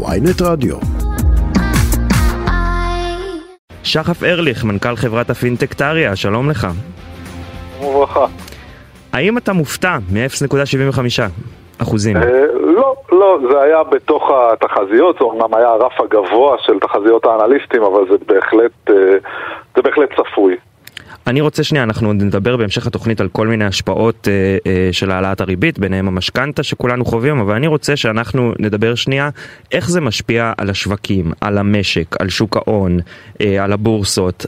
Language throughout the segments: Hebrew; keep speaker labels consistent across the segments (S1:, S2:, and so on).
S1: ויינט רדיו.
S2: שחף ארליך, מנכ"ל חברת הפינטק טריה, שלום לך.
S3: וברכה.
S2: האם אתה מופתע מ-0.75 אחוזים?
S3: אה, לא, לא, זה היה בתוך התחזיות, זה אומנם היה הרף הגבוה של תחזיות האנליסטים, אבל זה בהחלט, אה, זה בהחלט צפוי.
S2: אני רוצה שנייה, אנחנו נדבר בהמשך התוכנית על כל מיני השפעות אה, אה, של העלאת הריבית, ביניהם המשכנתה שכולנו חווים, אבל אני רוצה שאנחנו נדבר שנייה איך זה משפיע על השווקים, על המשק, על שוק ההון, אה, על הבורסות.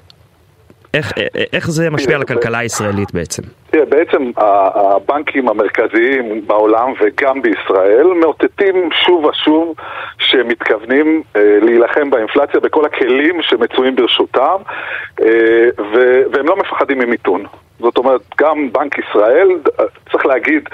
S2: איך, אה, אה, איך זה משפיע על הכלכלה הישראלית בעצם?
S3: תראה, בעצם הבנקים המרכזיים בעולם וגם בישראל מאותתים שוב ושוב שהם מתכוונים אה, להילחם באינפלציה בכל הכלים שמצויים ברשותם אה, והם לא מפחדים ממיתון. זאת אומרת, גם בנק ישראל, צריך להגיד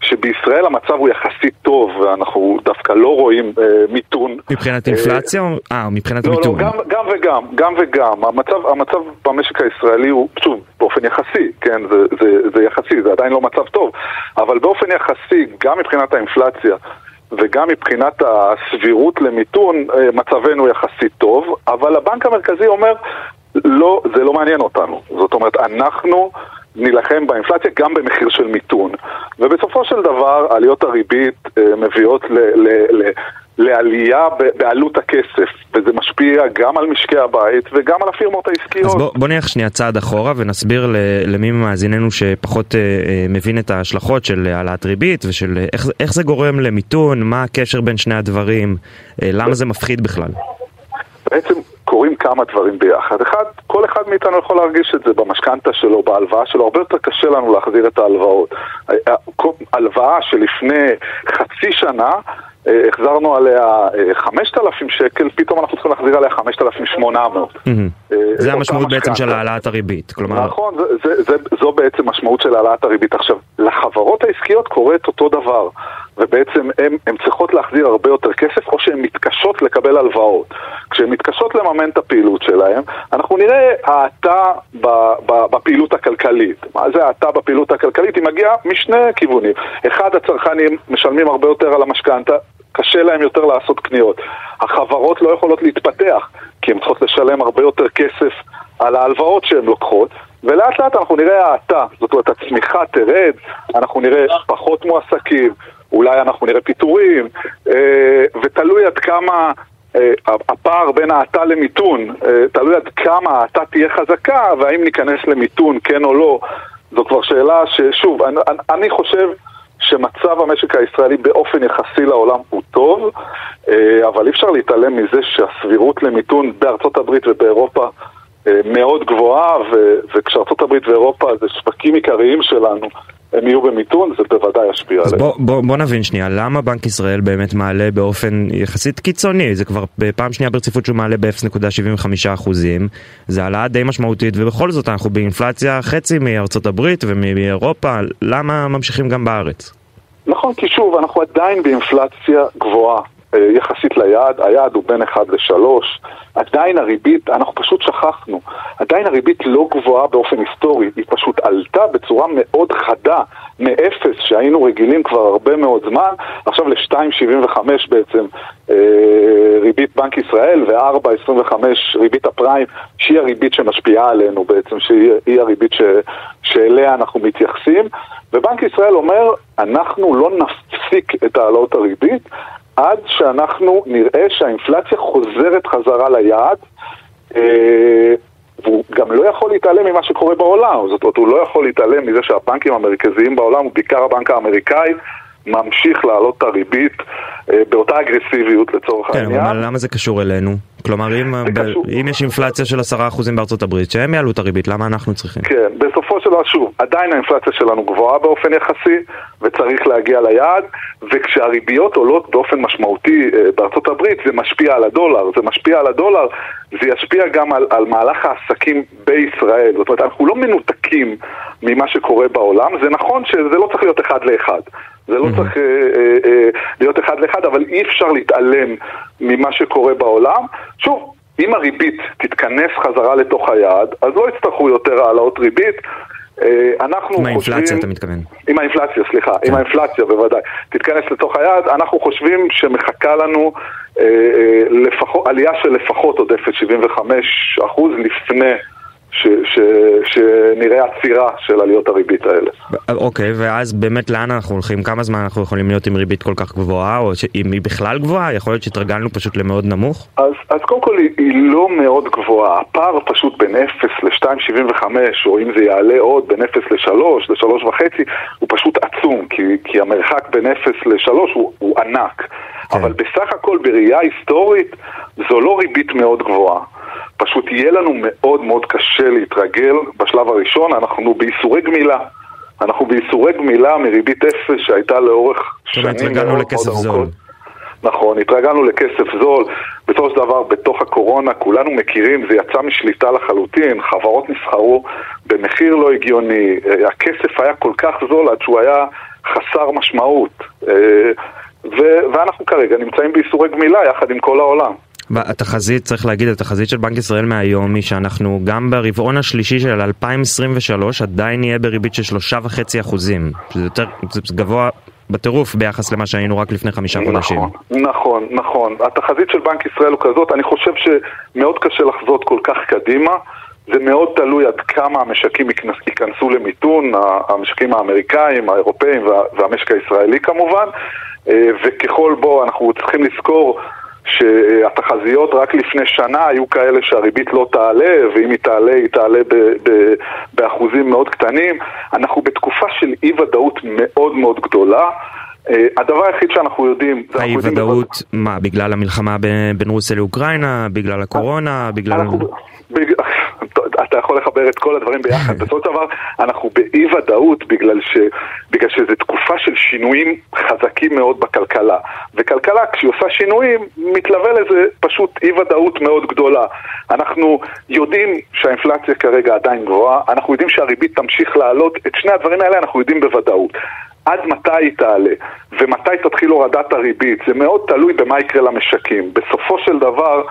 S3: שבישראל המצב הוא יחסית טוב, ואנחנו דווקא לא רואים אה, מיתון.
S2: מבחינת אינפלציה או אה, מבחינת
S3: לא,
S2: מיתון?
S3: לא, גם, גם וגם, גם וגם. המצב, המצב במשק הישראלי הוא, שוב, באופן יחסי, כן, זה, זה, זה יחסי, זה עדיין לא מצב טוב, אבל באופן יחסי, גם מבחינת האינפלציה, וגם מבחינת הסבירות למיתון, אה, מצבנו יחסית טוב, אבל הבנק המרכזי אומר, לא, זה לא מעניין אותנו. זאת אומרת, אנחנו נילחם באינפלציה גם במחיר של מיתון. ובסופו של דבר, עליות הריבית אה, מביאות ל... ל, ל לעלייה בעלות הכסף, וזה משפיע גם על משקי הבית וגם על הפירמות העסקיות.
S2: אז בוא, בוא נלך שנייה צעד אחורה ונסביר למי ממאזיננו שפחות אה, אה, מבין את ההשלכות של העלאת ריבית ושל אה, איך, איך זה גורם למיתון, מה הקשר בין שני הדברים, אה, למה זה מפחיד בכלל.
S3: בעצם קורים כמה דברים ביחד. אחד, כל אחד מאיתנו יכול להרגיש את זה במשכנתה שלו, בהלוואה שלו, הרבה יותר קשה לנו להחזיר את ההלוואות. הלוואה שלפני חצי שנה החזרנו עליה 5,000 אה, שקל, פתאום אנחנו צריכים להחזיר עליה 5,800.
S2: אה, זה המשמעות בעצם של העלאת הריבית, כלומר...
S3: נכון, זו בעצם משמעות של העלאת הריבית. עכשיו, לחברות העסקיות קורה את אותו דבר, ובעצם הן צריכות להחזיר הרבה יותר כסף, או שהן מתקשות לקבל הלוואות. כשהן מתקשות לממן את הפעילות שלהן, אנחנו נראה האטה בפעילות הכלכלית. מה זה האטה בפעילות הכלכלית? היא מגיעה משני כיוונים. אחד, הצרכנים משלמים הרבה יותר על המשכנתה, קשה להם יותר לעשות קניות. החברות לא יכולות להתפתח, כי הן צריכות לשלם הרבה יותר כסף על ההלוואות שהן לוקחות, ולאט לאט אנחנו נראה האטה, זאת אומרת הצמיחה תרד, אנחנו נראה פחות מועסקים, אולי אנחנו נראה פיטורים, אה, ותלוי עד כמה אה, הפער בין האטה למיתון, אה, תלוי עד כמה האטה תהיה חזקה, והאם ניכנס למיתון, כן או לא, זו כבר שאלה ששוב, אני, אני חושב שמצב המשק הישראלי באופן יחסי לעולם הוא טוב, אבל אי אפשר להתעלם מזה שהסבירות למיתון בארצות הברית ובאירופה מאוד גבוהה, וכשארצות הברית ואירופה זה שווקים עיקריים שלנו. הם יהיו במיתון, זה בוודאי ישפיע עליהם.
S2: בוא, בוא, בוא נבין שנייה, למה בנק ישראל באמת מעלה באופן יחסית קיצוני? זה כבר פעם שנייה ברציפות שהוא מעלה ב-0.75 אחוזים, זה העלאה די משמעותית, ובכל זאת אנחנו באינפלציה חצי מארצות הברית ומאירופה, למה ממשיכים גם בארץ?
S3: נכון, כי שוב, אנחנו עדיין באינפלציה גבוהה. אה, יחסית ליעד, היעד הוא בין 1 ל-3, עדיין הריבית, אנחנו פשוט שכחנו, עדיין הריבית לא גבוהה באופן היסטורי, היא פשוט עלתה בצורה מאוד חדה, מאפס שהיינו רגילים כבר הרבה מאוד זמן, עכשיו ל-2.75 בעצם אה, ריבית בנק ישראל ו-4.25 ריבית הפריים, שהיא הריבית שמשפיעה עלינו בעצם, שהיא הריבית ש... שאליה אנחנו מתייחסים, ובנק ישראל אומר, אנחנו לא נפסיק את העלאות הריבית עד שאנחנו נראה שהאינפלציה חוזרת חזרה ליעד, אה, והוא גם לא יכול להתעלם ממה שקורה בעולם, זאת אומרת, הוא לא יכול להתעלם מזה שהבנקים המרכזיים בעולם, ובעיקר הבנק האמריקאי, ממשיך להעלות את הריבית אה, באותה אגרסיביות לצורך
S2: כן,
S3: העניין.
S2: כן, אבל למה זה קשור אלינו? כלומר, אם, ב- אם יש אינפלציה של 10% בארצות הברית, שהם יעלו את הריבית, למה אנחנו צריכים?
S3: כן, דבר, שוב, עדיין האינפלציה שלנו גבוהה באופן יחסי, וצריך להגיע ליעד, וכשהריביות עולות באופן משמעותי אה, בארצות הברית, זה משפיע על הדולר. זה משפיע על הדולר, זה ישפיע גם על, על מהלך העסקים בישראל. זאת אומרת, אנחנו לא מנותקים ממה שקורה בעולם. זה נכון שזה לא צריך להיות אחד לאחד. זה לא צריך אה, אה, אה, להיות אחד לאחד, אבל אי אפשר להתעלם ממה שקורה בעולם. שוב, אם הריבית תתכנס חזרה לתוך היעד, אז לא יצטרכו יותר העלאות ריבית.
S2: אה, אנחנו עם האינפלציה חושבים, אתה מתכוון.
S3: עם האינפלציה, סליחה, כן. עם האינפלציה בוודאי. תתכנס לתוך היעד, אנחנו חושבים שמחכה לנו לפחות, עלייה של לפחות עוד 0.75% לפני ש, ש, שנראה עצירה של עליות הריבית האלה.
S2: אוקיי, ואז באמת לאן אנחנו הולכים? כמה זמן אנחנו יכולים להיות עם ריבית כל כך גבוהה, או אם היא בכלל גבוהה? יכול להיות שהתרגלנו פשוט למאוד נמוך?
S3: אז, אז קודם כל היא, היא לא מאוד גבוהה. הפער פשוט בין 0 ל-2.75, או אם זה יעלה עוד בין 0 ל-3, ל-3.5, הוא פשוט עצום, כי, כי המרחק בין 0 ל-3 הוא, הוא ענק. כן. אבל בסך הכל בראייה היסטורית זו לא ריבית מאוד גבוהה. פשוט יהיה לנו מאוד מאוד קשה להתרגל בשלב הראשון, אנחנו בייסורי גמילה. אנחנו בייסורי גמילה מריבית אפס שהייתה לאורך
S2: שנים מאוד ארוכות. התרגלנו לכסף זול.
S3: נכון, התרגלנו לכסף זול, בסופו של דבר בתוך הקורונה כולנו מכירים, זה יצא משליטה לחלוטין, חברות נסחרו במחיר לא הגיוני, אה, הכסף היה כל כך זול עד שהוא היה חסר משמעות, אה, ואנחנו כרגע נמצאים בייסורי גמילה יחד עם כל העולם.
S2: התחזית, צריך להגיד, התחזית של בנק ישראל מהיום היא שאנחנו גם ברבעון השלישי של 2023 עדיין נהיה בריבית של שלושה וחצי אחוזים. שזה יותר, זה גבוה בטירוף ביחס למה שהיינו רק לפני חמישה
S3: נכון,
S2: חודשים.
S3: נכון, נכון. התחזית של בנק ישראל הוא כזאת, אני חושב שמאוד קשה לחזות כל כך קדימה. זה מאוד תלוי עד כמה המשקים ייכנסו למיתון, המשקים האמריקאים, האירופאים והמשק הישראלי כמובן. אה, וככל בו אנחנו צריכים לזכור שהתחזיות רק לפני שנה היו כאלה שהריבית לא תעלה, ואם היא תעלה, היא תעלה ב- ב- באחוזים מאוד קטנים. אנחנו בתקופה של אי ודאות מאוד מאוד גדולה. Uh, הדבר היחיד שאנחנו יודעים...
S2: האי ודאות. מה, בגלל המלחמה בין רוסיה לאוקראינה? בגלל הקורונה? בגלל... אנחנו...
S3: יכול לחבר את כל הדברים ביחד. בסופו של דבר אנחנו באי ודאות בגלל, ש, בגלל שזו תקופה של שינויים חזקים מאוד בכלכלה. וכלכלה כשהיא עושה שינויים מתלווה לזה פשוט אי ודאות מאוד גדולה. אנחנו יודעים שהאינפלציה כרגע עדיין גבוהה, אנחנו יודעים שהריבית תמשיך לעלות, את שני הדברים האלה אנחנו יודעים בוודאות. עד מתי היא תעלה ומתי תתחיל הורדת הריבית, זה מאוד תלוי במה יקרה למשקים. בסופו של דבר,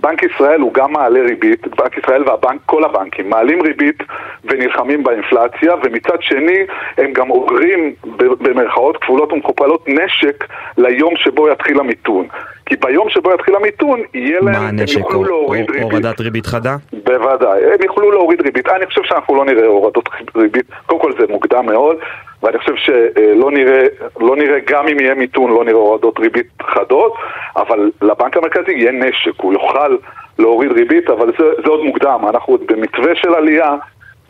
S3: בנק ישראל הוא גם מעלה ריבית, בנק ישראל וכל הבנקים מעלים ריבית ונלחמים באינפלציה, ומצד שני הם גם אוגרים במרכאות כפולות ומכופלות נשק ליום שבו יתחיל המיתון. כי ביום שבו יתחיל המיתון, יהיה להם,
S2: הם יוכלו להוריד ריבית. הורדת ריבית חדה?
S3: בוודאי, הם יוכלו להוריד ריבית. אני חושב שאנחנו לא נראה הורדות ריבית, קודם כל זה מוקדם מאוד, ואני חושב שלא נראה, לא נראה, גם אם יהיה מיתון, לא נראה הורדות ריבית חדות, אבל לבנק המרכזי יהיה נשק, הוא יוכל להוריד ריבית, אבל זה, זה עוד מוקדם, אנחנו עוד במתווה של עלייה.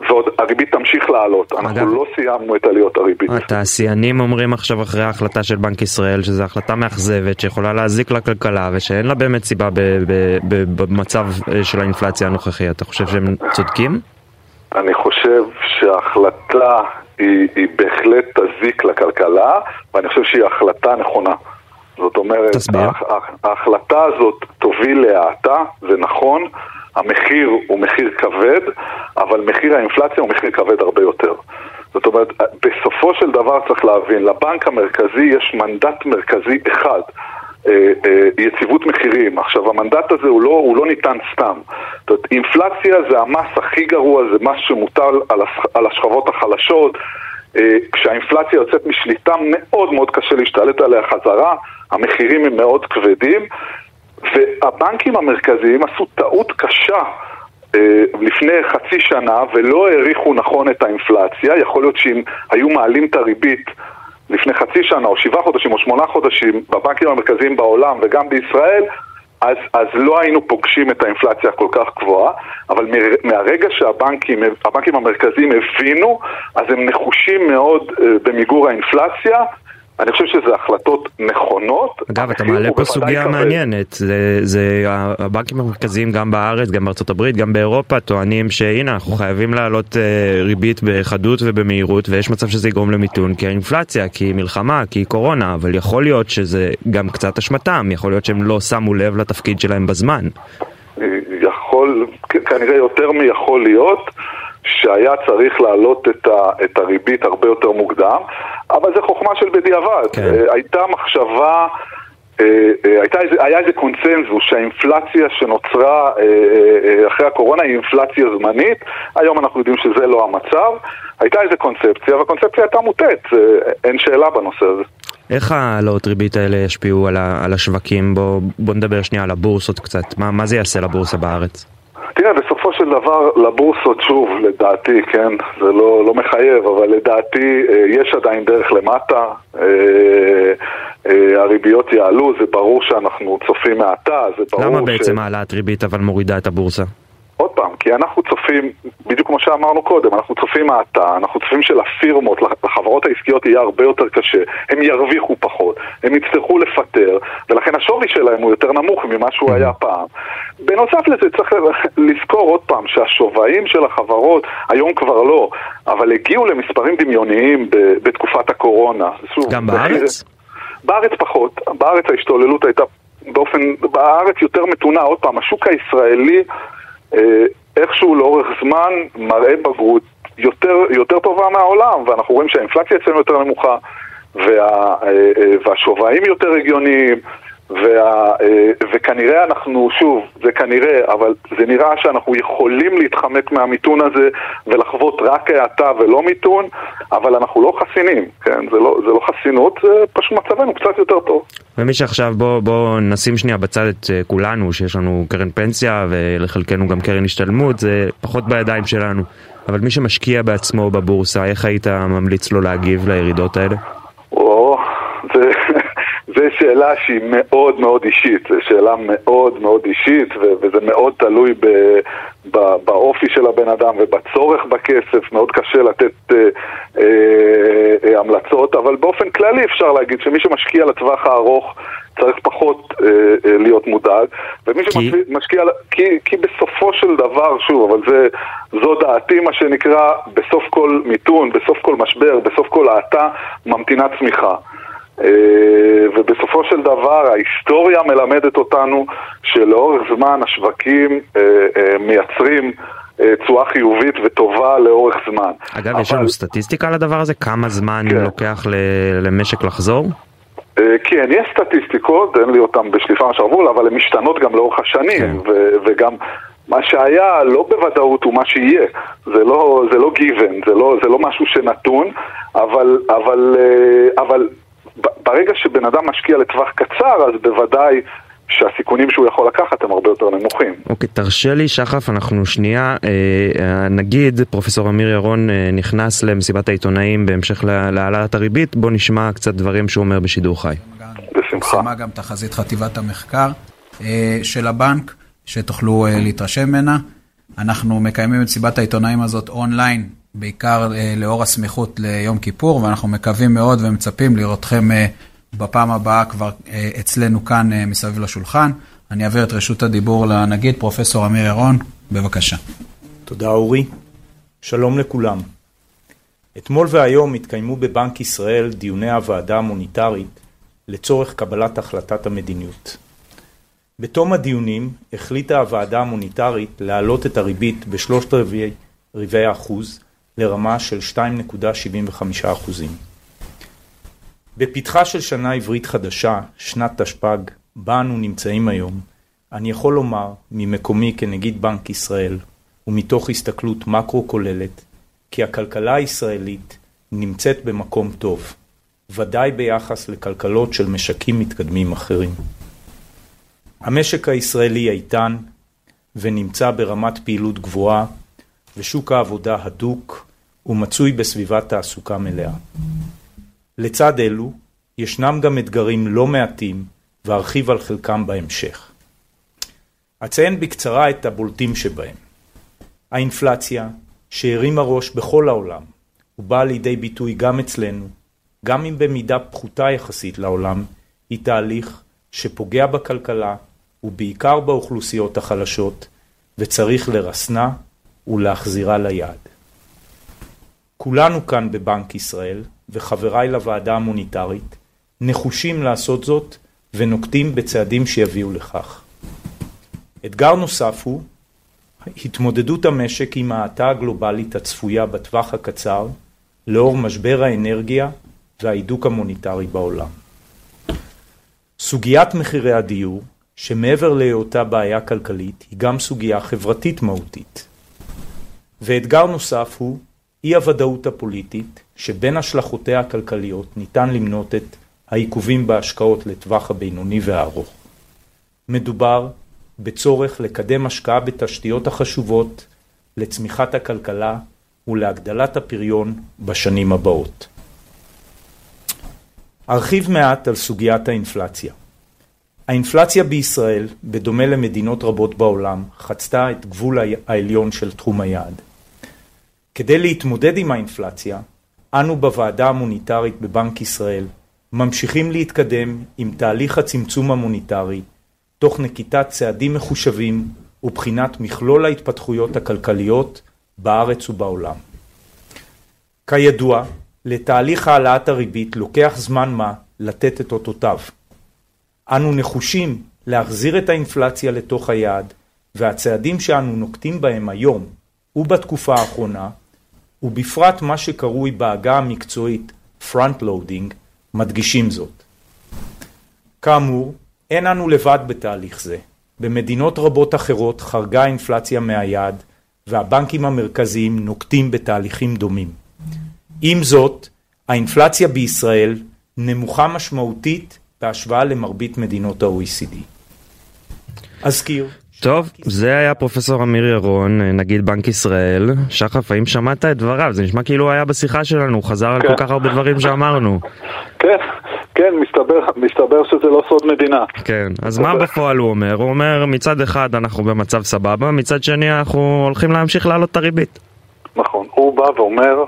S3: ועוד הריבית תמשיך לעלות, אנחנו אגב, לא סיימנו את עליות הריבית.
S2: התעשיינים אומרים עכשיו אחרי ההחלטה של בנק ישראל שזו החלטה מאכזבת שיכולה להזיק לכלכלה ושאין לה באמת סיבה במצב אה, של האינפלציה הנוכחי, אתה חושב שהם צודקים?
S3: אני חושב שההחלטה היא, היא בהחלט תזיק לכלכלה ואני חושב שהיא החלטה נכונה. זאת אומרת, ההחלטה הזאת תוביל להאטה, זה נכון, המחיר הוא מחיר כבד, אבל מחיר האינפלציה הוא מחיר כבד הרבה יותר. זאת אומרת, בסופו של דבר צריך להבין, לבנק המרכזי יש מנדט מרכזי אחד, אה, אה, יציבות מחירים. עכשיו, המנדט הזה הוא לא, הוא לא ניתן סתם. זאת אומרת, אינפלציה זה המס הכי גרוע, זה מס שמוטל על, הש, על השכבות החלשות. אה, כשהאינפלציה יוצאת משליטה מאוד מאוד קשה להשתלט עליה חזרה, המחירים הם מאוד כבדים, והבנקים המרכזיים עשו טעות קשה אה, לפני חצי שנה ולא העריכו נכון את האינפלציה. יכול להיות שאם היו מעלים את הריבית לפני חצי שנה או שבעה חודשים או שמונה חודשים בבנקים המרכזיים בעולם וגם בישראל, אז, אז לא היינו פוגשים את האינפלציה הכל כך גבוהה, אבל מהרגע שהבנקים הבנקים המרכזיים הבינו, אז הם נחושים מאוד אה, במיגור האינפלציה. אני חושב שזה החלטות נכונות.
S2: אגב, אתה מעלה פה סוגיה מעניינת. זה, זה הבנקים המרכזיים גם בארץ, גם בארצות הברית, גם באירופה, טוענים שהנה, אנחנו חייבים להעלות אה, ריבית בחדות ובמהירות, ויש מצב שזה יגרום למיתון, כי האינפלציה, כי מלחמה, כי קורונה, אבל יכול להיות שזה גם קצת אשמתם, יכול להיות שהם לא שמו לב לתפקיד שלהם בזמן.
S3: יכול, כנראה יותר מיכול להיות. שהיה צריך להעלות את, ה, את הריבית הרבה יותר מוקדם, אבל זה חוכמה של בדיעבד. כן. אה, הייתה מחשבה... אה, אה, הייתה היה איזה קונצנזוס שהאינפלציה שנוצרה אחרי הקורונה היא אינפלציה זמנית, היום אנחנו יודעים שזה לא המצב, הייתה איזה קונספציה, והקונספציה הייתה מוטעת, אין שאלה בנושא הזה.
S2: איך העלות ריבית האלה ישפיעו על, ה, על השווקים? בוא, בוא נדבר שנייה על הבורסות קצת. מה, מה זה יעשה לבורסה בארץ?
S3: תראה, בסופו של דבר לבורסות, שוב, לדעתי, כן, זה לא, לא מחייב, אבל לדעתי אה, יש עדיין דרך למטה, אה, אה, הריביות יעלו, זה ברור שאנחנו צופים מעתה, זה ברור
S2: למה בעצם העלאת ריבית אבל מורידה את הבורסה?
S3: עוד פעם, כי אנחנו צופים, בדיוק כמו שאמרנו קודם, אנחנו צופים האטה, אנחנו צופים שלפירמות, לחברות העסקיות יהיה הרבה יותר קשה, הם ירוויחו פחות, הם יצטרכו לפטר, ולכן השווי שלהם הוא יותר נמוך ממה שהוא היה פעם. בנוסף לזה צריך לזכור עוד פעם שהשווים של החברות, היום כבר לא, אבל הגיעו למספרים דמיוניים בתקופת הקורונה.
S2: שוב, גם בארץ?
S3: בארץ פחות, בארץ ההשתוללות הייתה באופן, בארץ יותר מתונה, עוד פעם, השוק הישראלי איכשהו לאורך זמן מראה בגרות יותר, יותר טובה מהעולם, ואנחנו רואים שהאינפלציה אצלנו יותר נמוכה, וה, אה, אה, והשווים יותר הגיוניים, וה, וכנראה אנחנו, שוב, זה כנראה, אבל זה נראה שאנחנו יכולים להתחמק מהמיתון הזה ולחוות רק האטה ולא מיתון, אבל אנחנו לא חסינים, כן? זה לא, זה לא חסינות, זה פשוט מצבנו קצת יותר טוב.
S2: ומי שעכשיו, בואו בוא נשים שנייה בצד את uh, כולנו, שיש לנו קרן פנסיה ולחלקנו גם קרן השתלמות, זה פחות בידיים שלנו. אבל מי שמשקיע בעצמו בבורסה, איך היית ממליץ לו להגיב לירידות האלה?
S3: או. זו שאלה שהיא מאוד מאוד אישית, זו שאלה מאוד מאוד אישית וזה מאוד תלוי ב, ב, באופי של הבן אדם ובצורך בכסף, מאוד קשה לתת אה, אה, אה, המלצות, אבל באופן כללי אפשר להגיד שמי שמשקיע לטווח הארוך צריך פחות אה, אה, להיות מודאג, ומי כי? שמשקיע, כי, כי בסופו של דבר, שוב, אבל זה, זו דעתי מה שנקרא, בסוף כל מיתון, בסוף כל משבר, בסוף כל האטה, ממתינה צמיחה. אה, ובסופו של דבר ההיסטוריה מלמדת אותנו שלאורך זמן השווקים אה, אה, מייצרים תשואה חיובית וטובה לאורך זמן.
S2: אגב, אבל... יש לנו סטטיסטיקה על הדבר הזה? כמה זמן כן. לוקח למשק לחזור?
S3: כן, יש סטטיסטיקות, אין לי אותן בשליפה מהשרוול, אבל הן משתנות גם לאורך השנים, כן. ו- וגם מה שהיה לא בוודאות הוא מה שיהיה, זה לא, זה לא given, זה לא, זה לא משהו שנתון, אבל, אבל, אבל ברגע שבן אדם משקיע לטווח קצר, אז בוודאי שהסיכונים שהוא יכול לקחת הם הרבה יותר נמוכים.
S2: אוקיי, okay, תרשה לי שחף, אנחנו שנייה, אה, נגיד פרופסור אמיר ירון אה, נכנס למסיבת העיתונאים בהמשך להעלאת הריבית, בוא נשמע קצת דברים שהוא אומר בשידור חי.
S3: בשמחה.
S1: פרסמה גם תחזית חטיבת המחקר אה, של הבנק, שתוכלו אה, להתרשם ממנה. אנחנו מקיימים את מסיבת העיתונאים הזאת אונליין בעיקר אה, לאור הסמיכות ליום כיפור, ואנחנו מקווים מאוד ומצפים לראותכם אה, בפעם הבאה כבר אה, אצלנו כאן מסביב לשולחן. אני אעביר את רשות הדיבור לנגיד, פרופסור אמיר ירון, בבקשה.
S4: תודה אורי. שלום לכולם. אתמול והיום התקיימו בבנק ישראל דיוני הוועדה המוניטרית לצורך קבלת החלטת המדיניות. בתום הדיונים החליטה הוועדה המוניטרית להעלות את הריבית בשלושת רבעי האחוז לרמה של 2.75%. בפתחה של שנה עברית חדשה, שנת תשפ"ג, בה אנו נמצאים היום, אני יכול לומר, ממקומי כנגיד בנק ישראל, ומתוך הסתכלות מקרו כוללת, כי הכלכלה הישראלית נמצאת במקום טוב, ודאי ביחס לכלכלות של משקים מתקדמים אחרים. המשק הישראלי איתן ונמצא ברמת פעילות גבוהה ושוק העבודה הדוק ומצוי בסביבת תעסוקה מלאה. לצד אלו, ישנם גם אתגרים לא מעטים וארחיב על חלקם בהמשך. אציין בקצרה את הבולטים שבהם. האינפלציה, שהרימה ראש בכל העולם, ובאה לידי ביטוי גם אצלנו, גם אם במידה פחותה יחסית לעולם, היא תהליך שפוגע בכלכלה ובעיקר באוכלוסיות החלשות, וצריך לרסנה ולהחזירה ליעד. כולנו כאן בבנק ישראל, וחבריי לוועדה המוניטרית, נחושים לעשות זאת ונוקטים בצעדים שיביאו לכך. אתגר נוסף הוא התמודדות המשק עם ההאטה הגלובלית הצפויה בטווח הקצר לאור משבר האנרגיה וההידוק המוניטרי בעולם. סוגיית מחירי הדיור, שמעבר להיותה בעיה כלכלית, היא גם סוגיה חברתית מהותית. ואתגר נוסף הוא אי הוודאות הפוליטית, שבין השלכותיה הכלכליות ניתן למנות את העיכובים בהשקעות לטווח הבינוני והארוך. מדובר בצורך לקדם השקעה בתשתיות החשובות לצמיחת הכלכלה ולהגדלת הפריון בשנים הבאות. ארחיב מעט על סוגיית האינפלציה. האינפלציה בישראל, בדומה למדינות רבות בעולם, חצתה את גבול העליון של תחום היעד. כדי להתמודד עם האינפלציה, אנו בוועדה המוניטרית בבנק ישראל ממשיכים להתקדם עם תהליך הצמצום המוניטרי, תוך נקיטת צעדים מחושבים ובחינת מכלול ההתפתחויות הכלכליות בארץ ובעולם. כידוע, לתהליך העלאת הריבית לוקח זמן מה לתת את אותותיו. אנו נחושים להחזיר את האינפלציה לתוך היעד, והצעדים שאנו נוקטים בהם היום ובתקופה האחרונה, ובפרט מה שקרוי בעגה המקצועית front loading, מדגישים זאת. כאמור, אין אנו לבד בתהליך זה. במדינות רבות אחרות חרגה האינפלציה מהיעד, והבנקים המרכזיים נוקטים בתהליכים דומים. עם זאת, האינפלציה בישראל נמוכה משמעותית בהשוואה למרבית מדינות ה-OECD. אזכיר
S2: טוב, זה היה פרופסור אמיר ירון, נגיד בנק ישראל. שחף, האם שמעת את דבריו? זה נשמע כאילו היה בשיחה שלנו, הוא חזר על כל כך הרבה דברים שאמרנו.
S3: כן, כן, מסתבר, מסתבר שזה לא סוד מדינה.
S2: כן, אז מה בפועל הוא אומר? הוא אומר, מצד אחד אנחנו במצב סבבה, מצד שני אנחנו הולכים להמשיך להעלות את הריבית.
S3: נכון, הוא בא ואומר,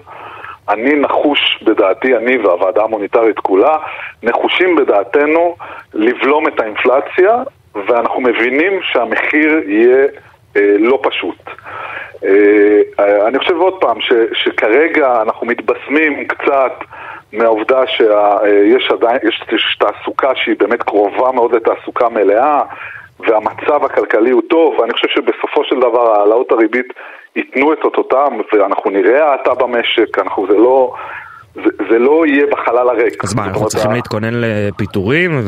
S3: אני נחוש בדעתי, אני והוועדה המוניטרית כולה, נחושים בדעתנו לבלום את האינפלציה, ואנחנו מבינים שהמחיר יהיה אה, לא פשוט. אה, אני חושב עוד פעם, ש, שכרגע אנחנו מתבשמים קצת מהעובדה שיש עדיין, יש, יש תעסוקה שהיא באמת קרובה מאוד לתעסוקה מלאה, והמצב הכלכלי הוא טוב, ואני חושב שבסופו של דבר העלאות הריבית ייתנו את אותותם, ואנחנו נראה האטה במשק, אנחנו, זה לא... זה, זה לא יהיה בחלל הריק.
S2: אז מה, אנחנו צריכים ה... להתכונן לפיטורים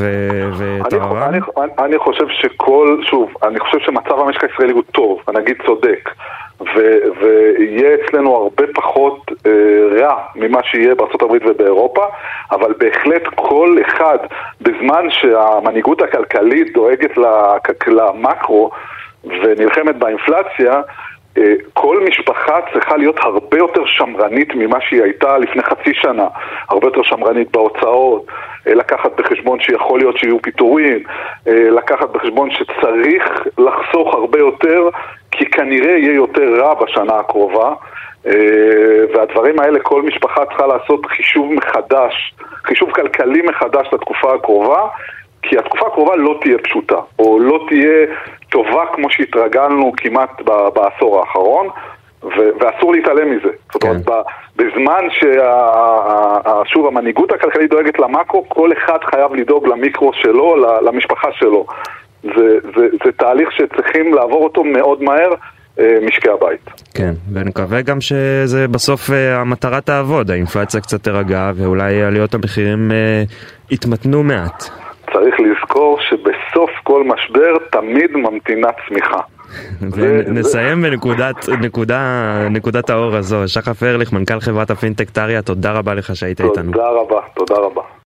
S2: וטהרן?
S3: אני, אני, אני חושב שכל, שוב, אני חושב שמצב המשק הישראלי הוא טוב, הנגיד צודק, ו, ויהיה אצלנו הרבה פחות אה, רע ממה שיהיה בארה"ב ובאירופה, אבל בהחלט כל אחד, בזמן שהמנהיגות הכלכלית דואגת למקרו ונלחמת באינפלציה, כל משפחה צריכה להיות הרבה יותר שמרנית ממה שהיא הייתה לפני חצי שנה, הרבה יותר שמרנית בהוצאות, אה, לקחת בחשבון שיכול להיות שיהיו פיטורים, אה, לקחת בחשבון שצריך לחסוך הרבה יותר, כי כנראה יהיה יותר רע בשנה הקרובה. והדברים האלה, כל משפחה צריכה לעשות חישוב מחדש, חישוב כלכלי מחדש לתקופה הקרובה, כי התקופה הקרובה לא תהיה פשוטה, או לא תהיה טובה כמו שהתרגלנו כמעט בעשור האחרון, ואסור להתעלם מזה. זאת אומרת, כן. בזמן ששוב המנהיגות הכלכלית דואגת למאקרו, כל אחד חייב לדאוג למיקרו שלו, למשפחה שלו. זה, זה, זה תהליך שצריכים לעבור אותו מאוד מהר. אה, משקי הבית.
S2: כן, ונקווה גם שזה בסוף אה, המטרה תעבוד, האינפלציה קצת תירגע ואולי עליות המחירים אה, יתמתנו מעט.
S3: צריך לזכור שבסוף כל משבר תמיד ממתינה צמיחה.
S2: ונסיים בנקודת נקודה, נקודת האור הזו. שחף ארליך, מנכ"ל חברת הפינטק טריה, תודה רבה לך שהיית איתנו.
S3: תודה רבה, תודה רבה.